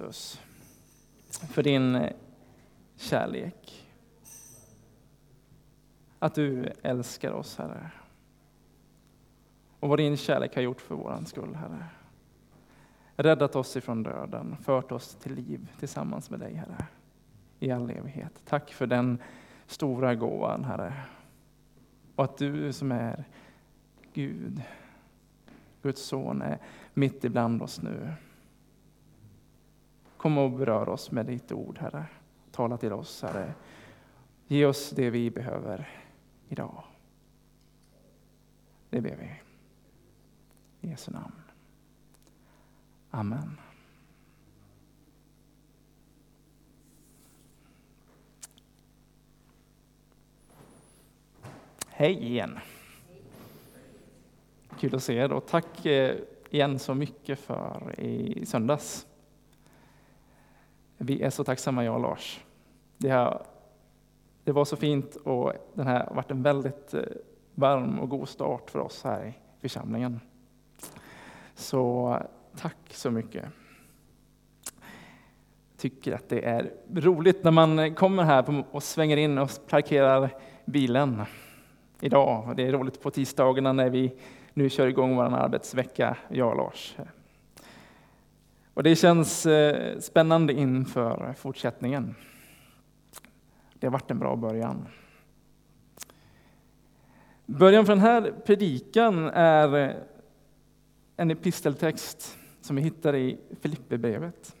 Jesus, för din eh, kärlek. Att du älskar oss, Herre. Och vad din kärlek har gjort för vår skull, Herre. Räddat oss ifrån döden, fört oss till liv tillsammans med dig, Herre. I all evighet. Tack för den stora gåvan, Herre. Och att du som är Gud, Guds son, är mitt ibland oss nu. Kom och berör oss med ditt ord, Herre. Tala till oss, Herre. Ge oss det vi behöver idag. Det ber vi. I Jesu namn. Amen. Hej igen. Kul att se er och tack eh, igen så mycket för i söndags. Vi är så tacksamma jag och Lars. Det, här, det var så fint och den här har varit en väldigt eh, varm och god start för oss här i församlingen. Så tack så mycket. Jag tycker att det är roligt när man kommer här och svänger in och parkerar bilen idag. Det är roligt på tisdagarna när vi nu kör igång vår arbetsvecka, jag och Lars. Och det känns eh, spännande inför fortsättningen. Det har varit en bra början. Början för den här predikan är eh, en episteltext som vi hittar i Filipperbrevet.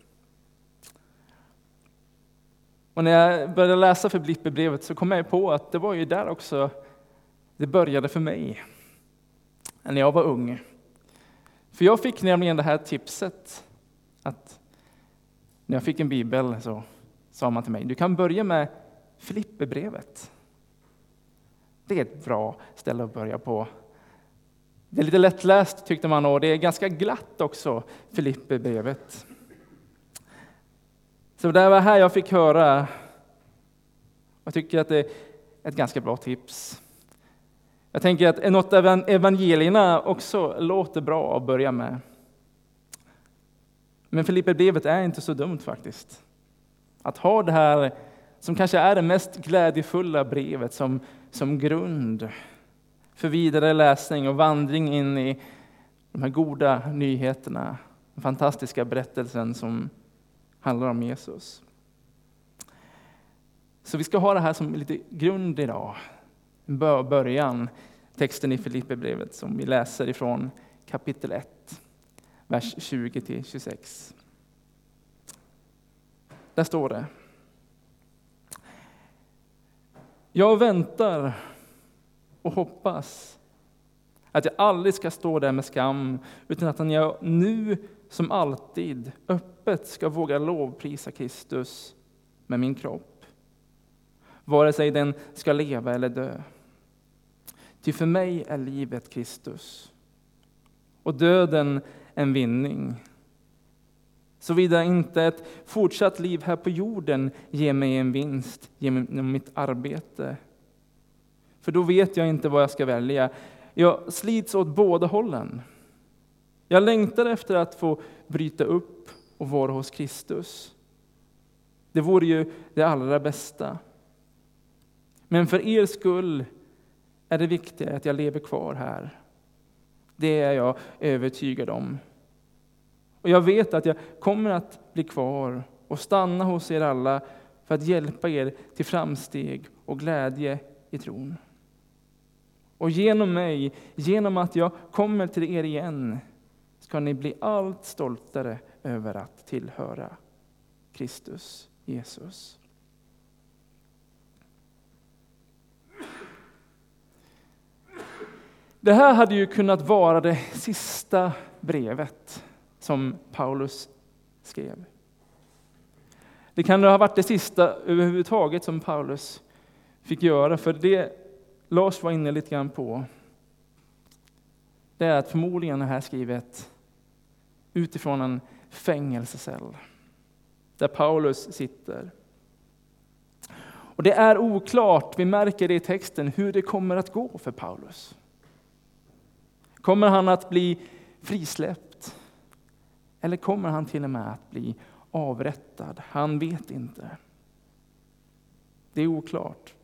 Och när jag började läsa Filipperbrevet så kom jag på att det var ju där också det började för mig, när jag var ung. För jag fick nämligen det här tipset att när jag fick en bibel så sa man till mig, du kan börja med Filipperbrevet. Det är ett bra ställe att börja på. Det är lite lättläst tyckte man och det är ganska glatt också, Filipperbrevet. Så det var här jag fick höra, jag tycker att det är ett ganska bra tips. Jag tänker att något av evangelierna också låter bra att börja med. Men Filipperbrevet är inte så dumt faktiskt. Att ha det här som kanske är det mest glädjefulla brevet som, som grund för vidare läsning och vandring in i de här goda nyheterna, den fantastiska berättelsen som handlar om Jesus. Så vi ska ha det här som lite grund idag, en början, texten i Filipperbrevet som vi läser ifrån kapitel 1, vers 20 26. Där står det. Jag väntar och hoppas att jag aldrig ska stå där med skam, utan att jag nu som alltid öppet ska våga lovprisa Kristus med min kropp, vare sig den ska leva eller dö. Ty för mig är livet Kristus och döden en vinning. Såvida inte ett fortsatt liv här på jorden ger mig en vinst genom mitt arbete. För då vet jag inte vad jag ska välja. Jag slits åt båda hållen. Jag längtar efter att få bryta upp och vara hos Kristus. Det vore ju det allra bästa. Men för er skull är det viktiga att jag lever kvar här. Det är jag övertygad om. Och jag vet att jag kommer att bli kvar och stanna hos er alla för att hjälpa er till framsteg och glädje i tron. Och genom mig, genom att jag kommer till er igen, ska ni bli allt stoltare över att tillhöra Kristus Jesus. Det här hade ju kunnat vara det sista brevet som Paulus skrev. Det kan ha varit det sista överhuvudtaget som Paulus fick göra, för det Lars var inne lite grann på, det är att förmodligen är det här skrivet utifrån en fängelsecell, där Paulus sitter. Och det är oklart, vi märker det i texten, hur det kommer att gå för Paulus. Kommer han att bli frisläppt? Eller kommer han till och med att bli avrättad. Han vet inte. Det är oklart.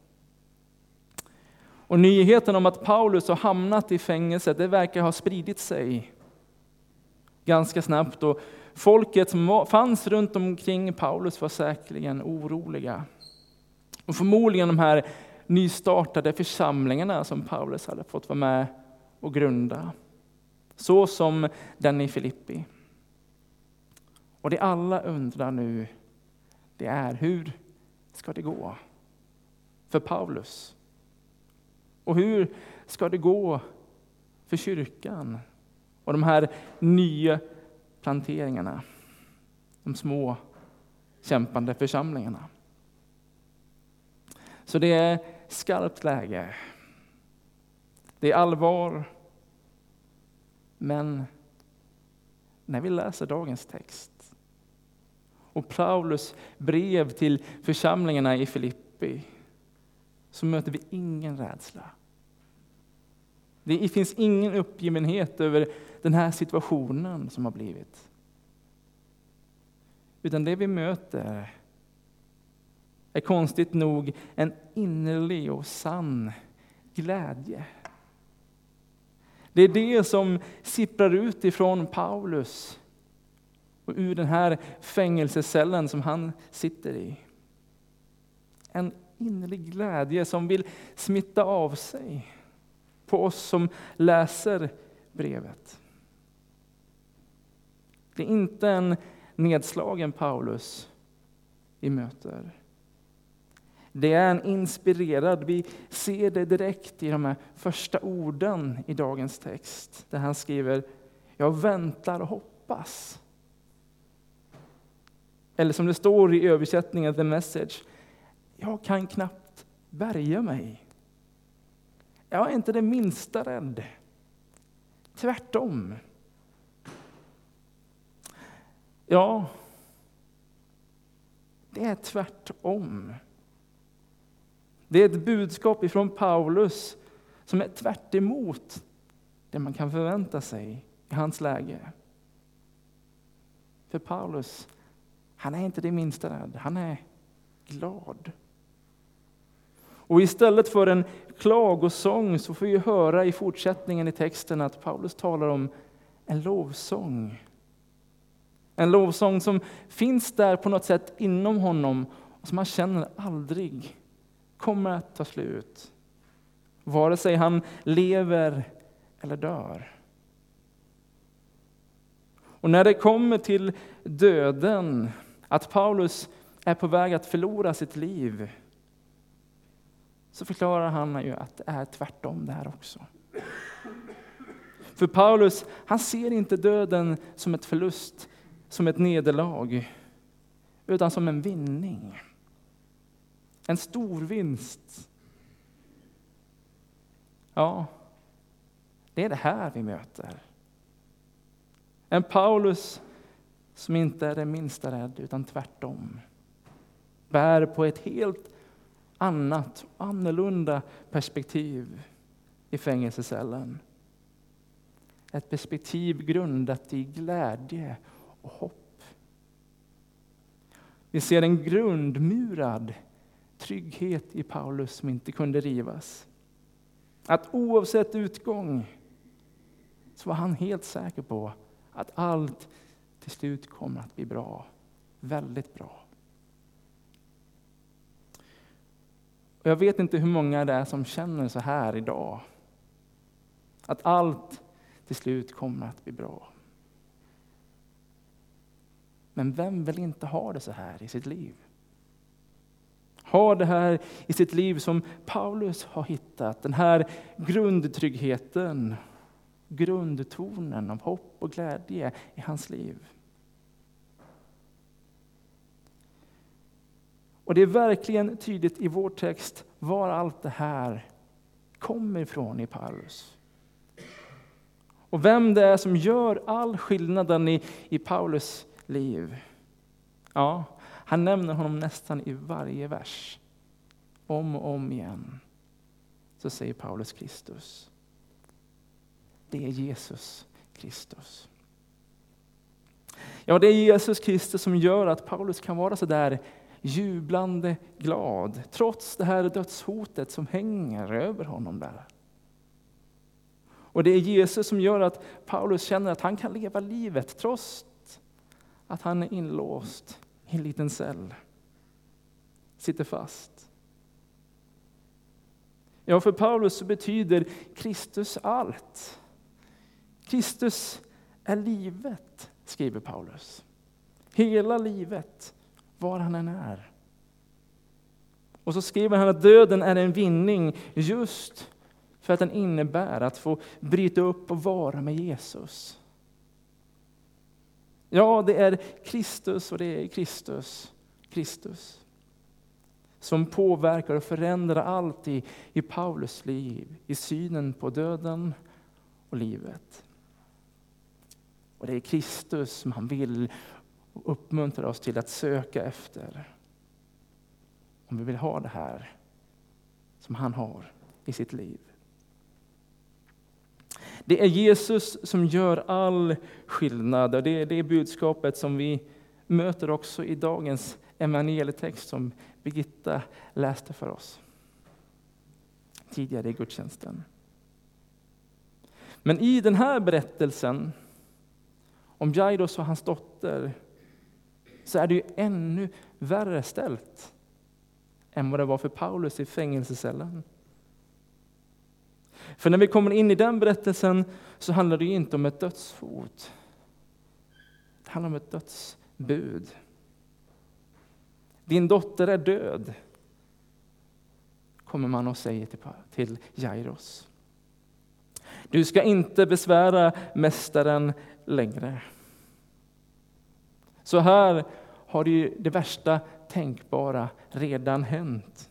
Och nyheten om att Paulus har hamnat i fängelse det verkar ha spridit sig ganska snabbt. Och folket som fanns runt omkring Paulus var säkerligen oroliga. Och förmodligen de här nystartade församlingarna som Paulus hade fått vara med och grunda. Så som den i Filippi. Och det alla undrar nu, det är hur ska det gå för Paulus? Och hur ska det gå för kyrkan och de här nya planteringarna? De små kämpande församlingarna. Så det är skarpt läge. Det är allvar. Men när vi läser dagens text och Paulus brev till församlingarna i Filippi så möter vi ingen rädsla. Det finns ingen uppgivenhet över den här situationen som har blivit. Utan det vi möter är konstigt nog en innerlig och sann glädje. Det är det som sipprar ut ifrån Paulus och ur den här fängelsecellen som han sitter i. En innerlig glädje som vill smitta av sig på oss som läser brevet. Det är inte en nedslagen Paulus vi möter. Det är en inspirerad, vi ser det direkt i de här första orden i dagens text, där han skriver Jag väntar och hoppas. Eller som det står i översättningen, the message, jag kan knappt bärga mig. Jag är inte det minsta rädd. Tvärtom. Ja, det är tvärtom. Det är ett budskap ifrån Paulus som är tvärt emot det man kan förvänta sig i hans läge. För Paulus, han är inte det minsta rädd, han är glad. Och istället för en klagosång så får vi höra i fortsättningen i texten att Paulus talar om en lovsång. En lovsång som finns där på något sätt inom honom och som han känner aldrig kommer att ta slut. Vare sig han lever eller dör. Och när det kommer till döden, att Paulus är på väg att förlora sitt liv, så förklarar han ju att det är tvärtom det här också. För Paulus, han ser inte döden som ett förlust, som ett nederlag, utan som en vinning. En stor vinst. Ja, det är det här vi möter. En Paulus som inte är det minsta rädd, utan tvärtom. Bär på ett helt annat, annorlunda perspektiv i fängelsecellen. Ett perspektiv grundat i glädje och hopp. Vi ser en grundmurad trygghet i Paulus som inte kunde rivas. Att oavsett utgång så var han helt säker på att allt till slut kommer att bli bra. Väldigt bra. Och jag vet inte hur många det är som känner så här idag. Att allt till slut kommer att bli bra. Men vem vill inte ha det så här i sitt liv? Har det här i sitt liv som Paulus har hittat, den här grundtryggheten, grundtonen av hopp och glädje i hans liv. Och det är verkligen tydligt i vår text var allt det här kommer ifrån i Paulus. Och vem det är som gör all skillnaden i, i Paulus liv. Ja, han nämner honom nästan i varje vers. Om och om igen så säger Paulus Kristus. Det är Jesus Kristus. Ja, det är Jesus Kristus som gör att Paulus kan vara så där jublande glad, trots det här dödshotet som hänger över honom där. Och det är Jesus som gör att Paulus känner att han kan leva livet trots att han är inlåst i en liten cell. Sitter fast. Ja, för Paulus så betyder Kristus allt. Kristus är livet, skriver Paulus. Hela livet, var han än är. Och så skriver han att döden är en vinning just för att den innebär att få bryta upp och vara med Jesus. Ja, det är Kristus och det är Kristus, Kristus som påverkar och förändrar allt i, i Paulus liv, i synen på döden och livet. Och det är Kristus som han vill uppmuntra oss till att söka efter. Om vi vill ha det här som han har i sitt liv. Det är Jesus som gör all skillnad. Och det är det budskapet som vi möter också i dagens evangelietext som Birgitta läste för oss tidigare i gudstjänsten. Men i den här berättelsen om Jairus och hans dotter så är det ju ännu värre ställt än vad det var för Paulus i fängelsecellen. För när vi kommer in i den berättelsen så handlar det inte om ett dödshot. Det handlar om ett dödsbud. Din dotter är död, kommer man och säger till Jairus. Du ska inte besvära mästaren längre. Så här har det, det värsta tänkbara redan hänt.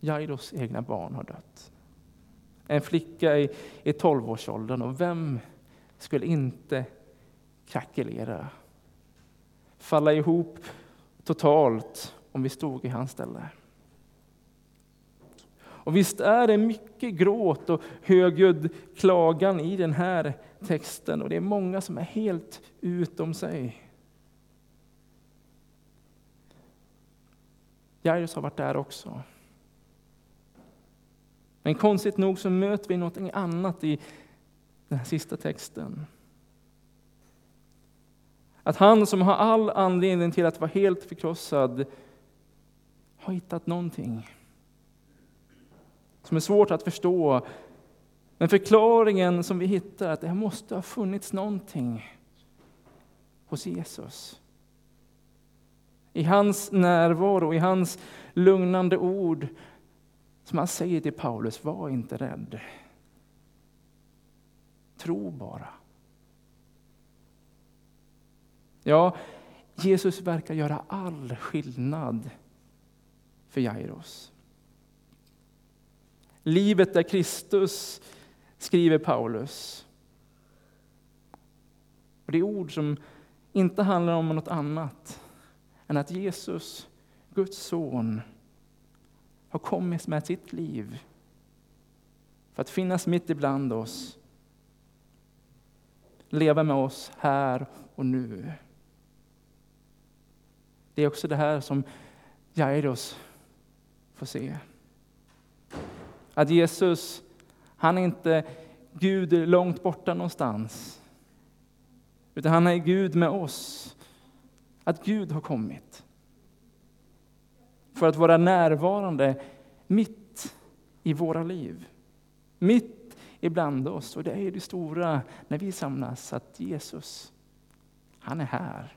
Jairus egna barn har dött. En flicka i, i 12-årsåldern och vem skulle inte krackelera? Falla ihop totalt om vi stod i hans ställe. Och visst är det mycket gråt och högljudd klagan i den här texten och det är många som är helt utom sig. Jairus har varit där också. Men konstigt nog så möter vi något annat i den här sista texten. Att han som har all anledning till att vara helt förkrossad har hittat någonting som är svårt att förstå. Men förklaringen som vi hittar är att det måste ha funnits någonting hos Jesus. I hans närvaro, i hans lugnande ord man säger till Paulus, var inte rädd. Tro bara. Ja, Jesus verkar göra all skillnad för Jairus. Livet är Kristus, skriver Paulus. Och det är ord som inte handlar om något annat än att Jesus, Guds son, har kommit med sitt liv för att finnas mitt ibland oss, leva med oss här och nu. Det är också det här som Jairus får se. Att Jesus, han är inte Gud långt borta någonstans. Utan han är Gud med oss. Att Gud har kommit. För att vara närvarande mitt i våra liv. Mitt ibland oss. Och det är det stora när vi samlas, att Jesus, han är här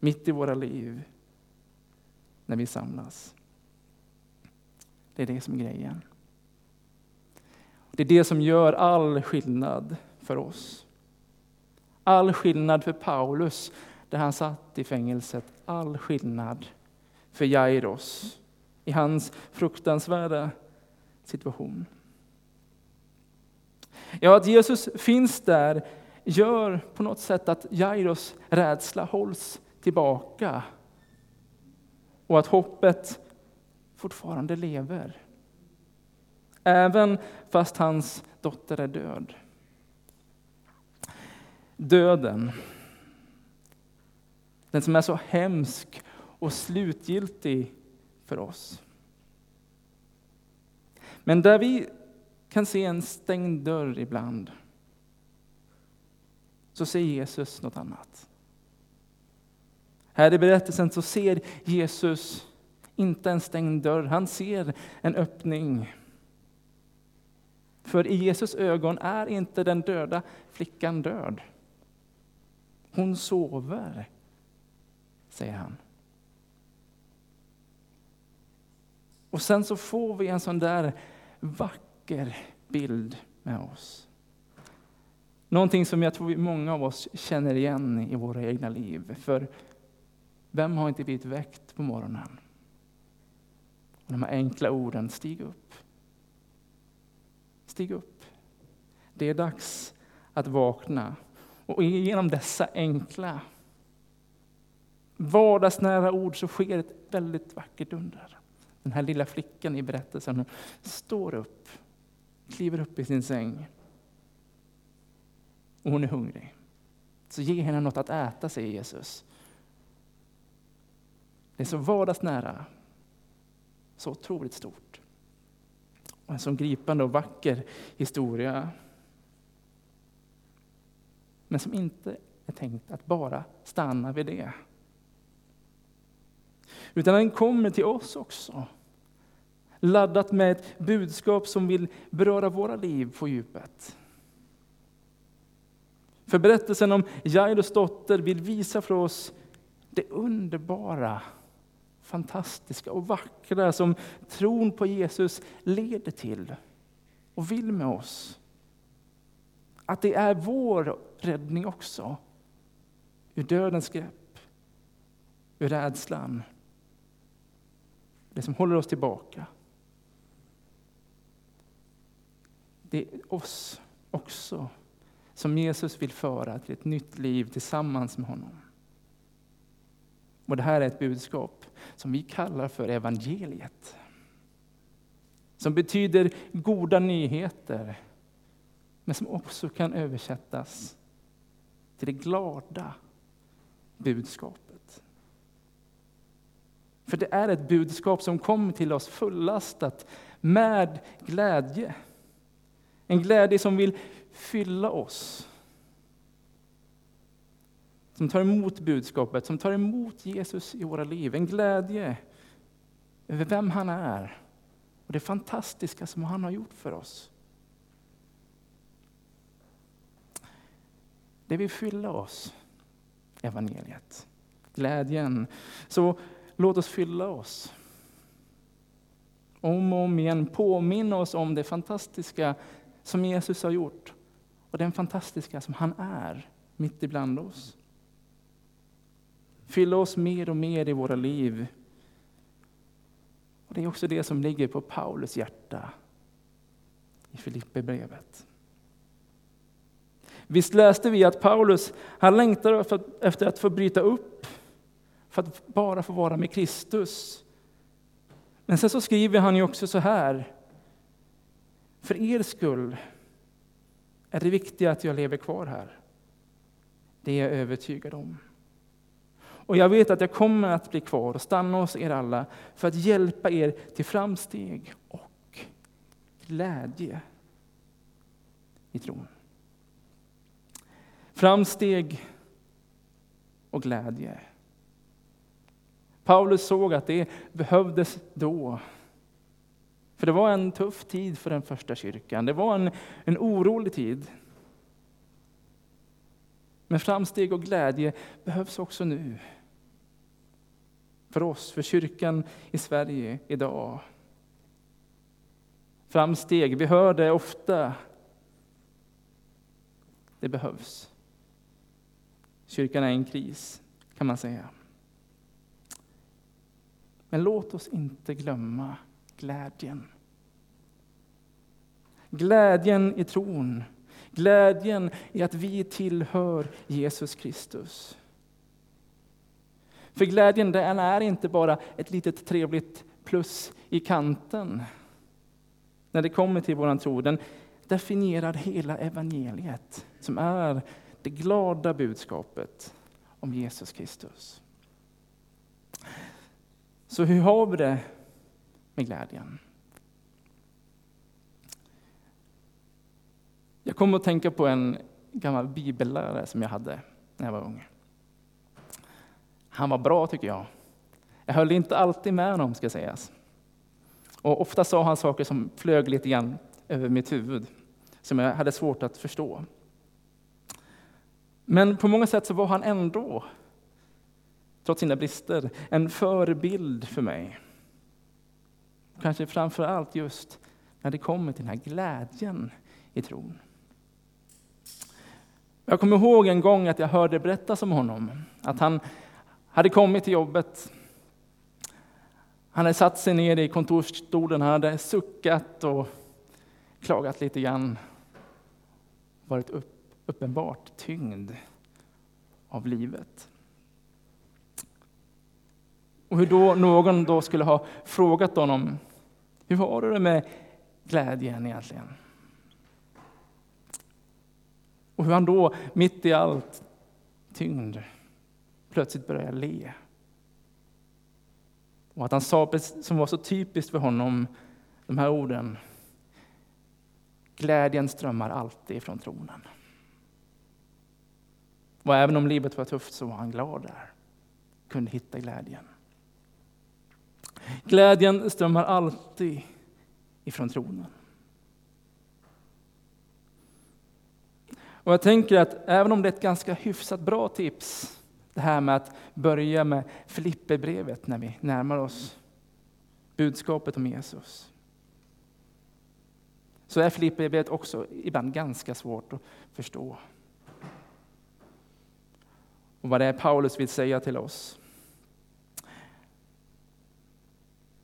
mitt i våra liv när vi samlas. Det är det som är grejen. Det är det som gör all skillnad för oss. All skillnad för Paulus, där han satt i fängelset. All skillnad för Jairos i hans fruktansvärda situation. Ja, att Jesus finns där gör på något sätt att Jairos rädsla hålls tillbaka. Och att hoppet fortfarande lever. Även fast hans dotter är död. döden. Den som är så hemsk och slutgiltig för oss. Men där vi kan se en stängd dörr ibland, så ser Jesus något annat. Här i berättelsen så ser Jesus inte en stängd dörr, han ser en öppning. För i Jesus ögon är inte den döda flickan död. Hon sover, säger han. Och sen så får vi en sån där vacker bild med oss. Någonting som jag tror många av oss känner igen i våra egna liv. För vem har inte blivit väckt på morgonen? Och de här enkla orden, stig upp. Stig upp. Det är dags att vakna. Och genom dessa enkla, vardagsnära ord så sker ett väldigt vackert under. Den här lilla flickan i berättelsen står upp, kliver upp i sin säng. Och hon är hungrig. Så ge henne något att äta, säger Jesus. Det är så vardagsnära, så otroligt stort. Och en så gripande och vacker historia. Men som inte är tänkt att bara stanna vid det. Utan den kommer till oss också. Laddat med ett budskap som vill beröra våra liv på djupet. För berättelsen om Jairus dotter vill visa för oss det underbara, fantastiska och vackra som tron på Jesus leder till och vill med oss. Att det är vår räddning också. Ur dödens grepp, ur rädslan det som håller oss tillbaka. Det är oss också som Jesus vill föra till ett nytt liv tillsammans med honom. Och Det här är ett budskap som vi kallar för evangeliet. Som betyder goda nyheter, men som också kan översättas till det glada budskapet. För det är ett budskap som kommer till oss fullastat med glädje. En glädje som vill fylla oss. Som tar emot budskapet, som tar emot Jesus i våra liv. En glädje över vem han är och det fantastiska som han har gjort för oss. Det vill fylla oss, evangeliet. Glädjen. Så Låt oss fylla oss. Om och om igen påminna oss om det fantastiska som Jesus har gjort och den fantastiska som han är mitt ibland oss. Fylla oss mer och mer i våra liv. Och det är också det som ligger på Paulus hjärta i Filipperbrevet. Visst läste vi att Paulus han längtar efter att få bryta upp för att bara få vara med Kristus. Men sen så skriver han ju också så här. För er skull är det viktiga att jag lever kvar här. Det är jag övertygad om. Och jag vet att jag kommer att bli kvar och stanna hos er alla för att hjälpa er till framsteg och glädje i tron. Framsteg och glädje. Paulus såg att det behövdes då. För det var en tuff tid för den första kyrkan. Det var en, en orolig tid. Men framsteg och glädje behövs också nu. För oss, för kyrkan i Sverige idag. Framsteg, vi hör det ofta. Det behövs. Kyrkan är i en kris, kan man säga. Men låt oss inte glömma glädjen. Glädjen i tron. Glädjen i att vi tillhör Jesus Kristus. För glädjen den är inte bara ett litet trevligt plus i kanten. När det kommer till vår tro. Den definierar hela evangeliet som är det glada budskapet om Jesus Kristus. Så hur har vi det med glädjen? Jag kommer att tänka på en gammal bibellärare som jag hade när jag var ung. Han var bra tycker jag. Jag höll inte alltid med honom ska sägas. Och ofta sa han saker som flög lite grann över mitt huvud, som jag hade svårt att förstå. Men på många sätt så var han ändå, trots sina brister, en förebild för mig. Kanske framför allt just när det kommer till den här glädjen i tron. Jag kommer ihåg en gång att jag hörde berättas om honom, att han hade kommit till jobbet. Han hade satt sig ner i kontorsstolen, han hade suckat och klagat lite grann. Varit upp, uppenbart tyngd av livet. Och hur då någon då skulle ha frågat honom, hur har det med glädjen egentligen? Och hur han då, mitt i allt tyngd, plötsligt började le. Och att han sa, som var så typiskt för honom, de här orden. Glädjen strömmar alltid från tronen. Och även om livet var tufft så var han glad där. Kunde hitta glädjen. Glädjen strömmar alltid ifrån tronen. Och jag tänker att även om det är ett ganska hyfsat bra tips, det här med att börja med Filipperbrevet när vi närmar oss budskapet om Jesus. Så är Filipperbrevet också ibland ganska svårt att förstå. Och vad det är Paulus vill säga till oss.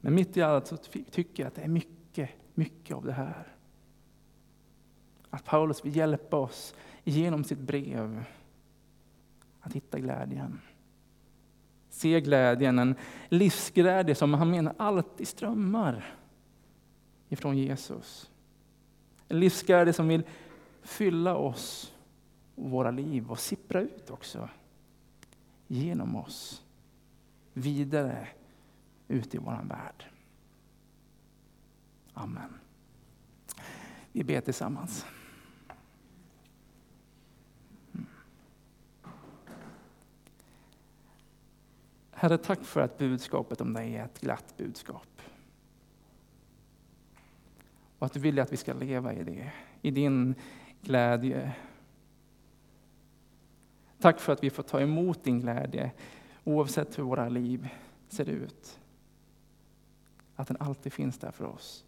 Men mitt i allt så tycker jag att det är mycket, mycket av det här. Att Paulus vill hjälpa oss genom sitt brev att hitta glädjen. Se glädjen, en livsglädje som han menar alltid strömmar ifrån Jesus. En livsglädje som vill fylla oss och våra liv och sippra ut också genom oss vidare Ute i vår värld. Amen. Vi ber tillsammans. Herre, tack för att budskapet om dig är ett glatt budskap. Och att du vill att vi ska leva i det, i din glädje. Tack för att vi får ta emot din glädje oavsett hur våra liv ser ut. Att den alltid finns där för oss.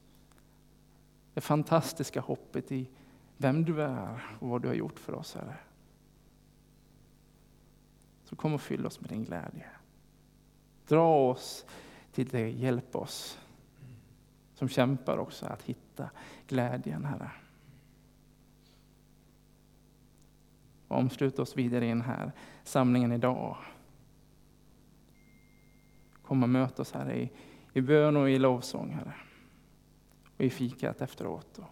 Det fantastiska hoppet i vem du är och vad du har gjort för oss, Herre. Så kom och fyll oss med din glädje. Dra oss till dig, hjälp oss som kämpar också att hitta glädjen, Herre. Och omsluta oss vidare i den här samlingen idag. Kom och möt oss, Herre, i, i bön och i lovsång, Herre. Och i fikat efteråt. Och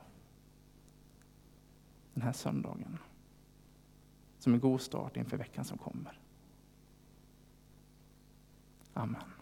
den här söndagen. Som en god start inför veckan som kommer. Amen.